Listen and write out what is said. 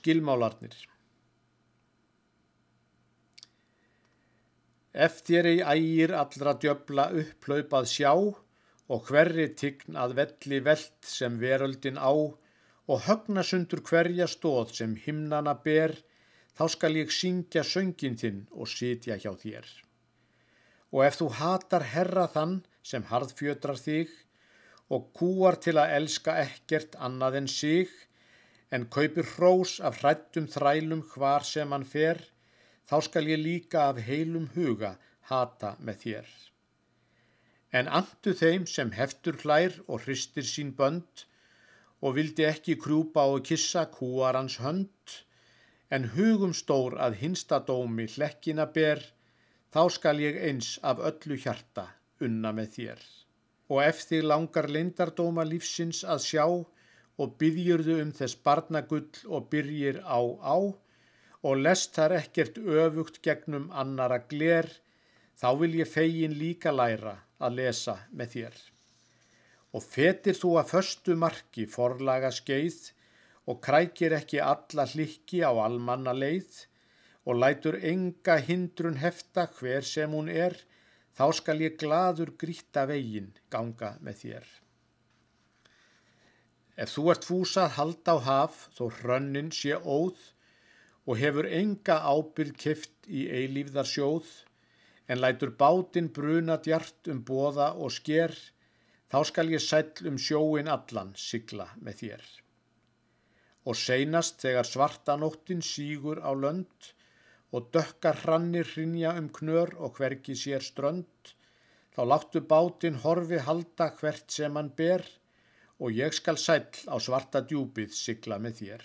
Skilmálarnir Eftir ei ægir allra djöbla upplaupað sjá og hverri tign að velli veld sem veröldin á og högnasundur hverja stóð sem himnana ber, þá skal ég syngja söngin þinn og sitja hjá þér. Og ef þú hatar herra þann sem harðfjötrar þig og kúar til að elska ekkert annað en sig, en kaupir hrós af hrættum þrælum hvar sem hann fer, þá skal ég líka af heilum huga hata með þér. En andu þeim sem heftur hlær og hristir sín bönd og vildi ekki krjúpa og kissa kúarans hönd, en hugum stór að hinsta dómi hlekkina ber, þá skal ég eins af öllu hjarta unna með þér. Og ef þig langar leindardóma lífsins að sjá og byggjurðu um þess barnagull og byrjir á á og lest þar ekkert öfugt gegnum annara gler, þá vil ég fegin líka læra að lesa með þér. Og fetir þú að förstu marki forlaga skeið og krækir ekki alla hlikki á almanna leið og lætur enga hindrun hefta hver sem hún er, þá skal ég gladur grýtta vegin ganga með þér. Ef þú ert fúsað hald á haf þó hrönnin sé óð og hefur enga ábyrg kift í eilífðar sjóð, en lætur bátinn bruna djart um bóða og sker, þá skal ég sæll um sjóin allan sigla með þér. Og seinast þegar svartanóttin sígur á lönd og dökkar hrannir hrinja um knör og hverki sér strönd, þá láttu bátinn horfi halda hvert sem hann ber og ég skal sæll á svarta djúpið sigla með þér.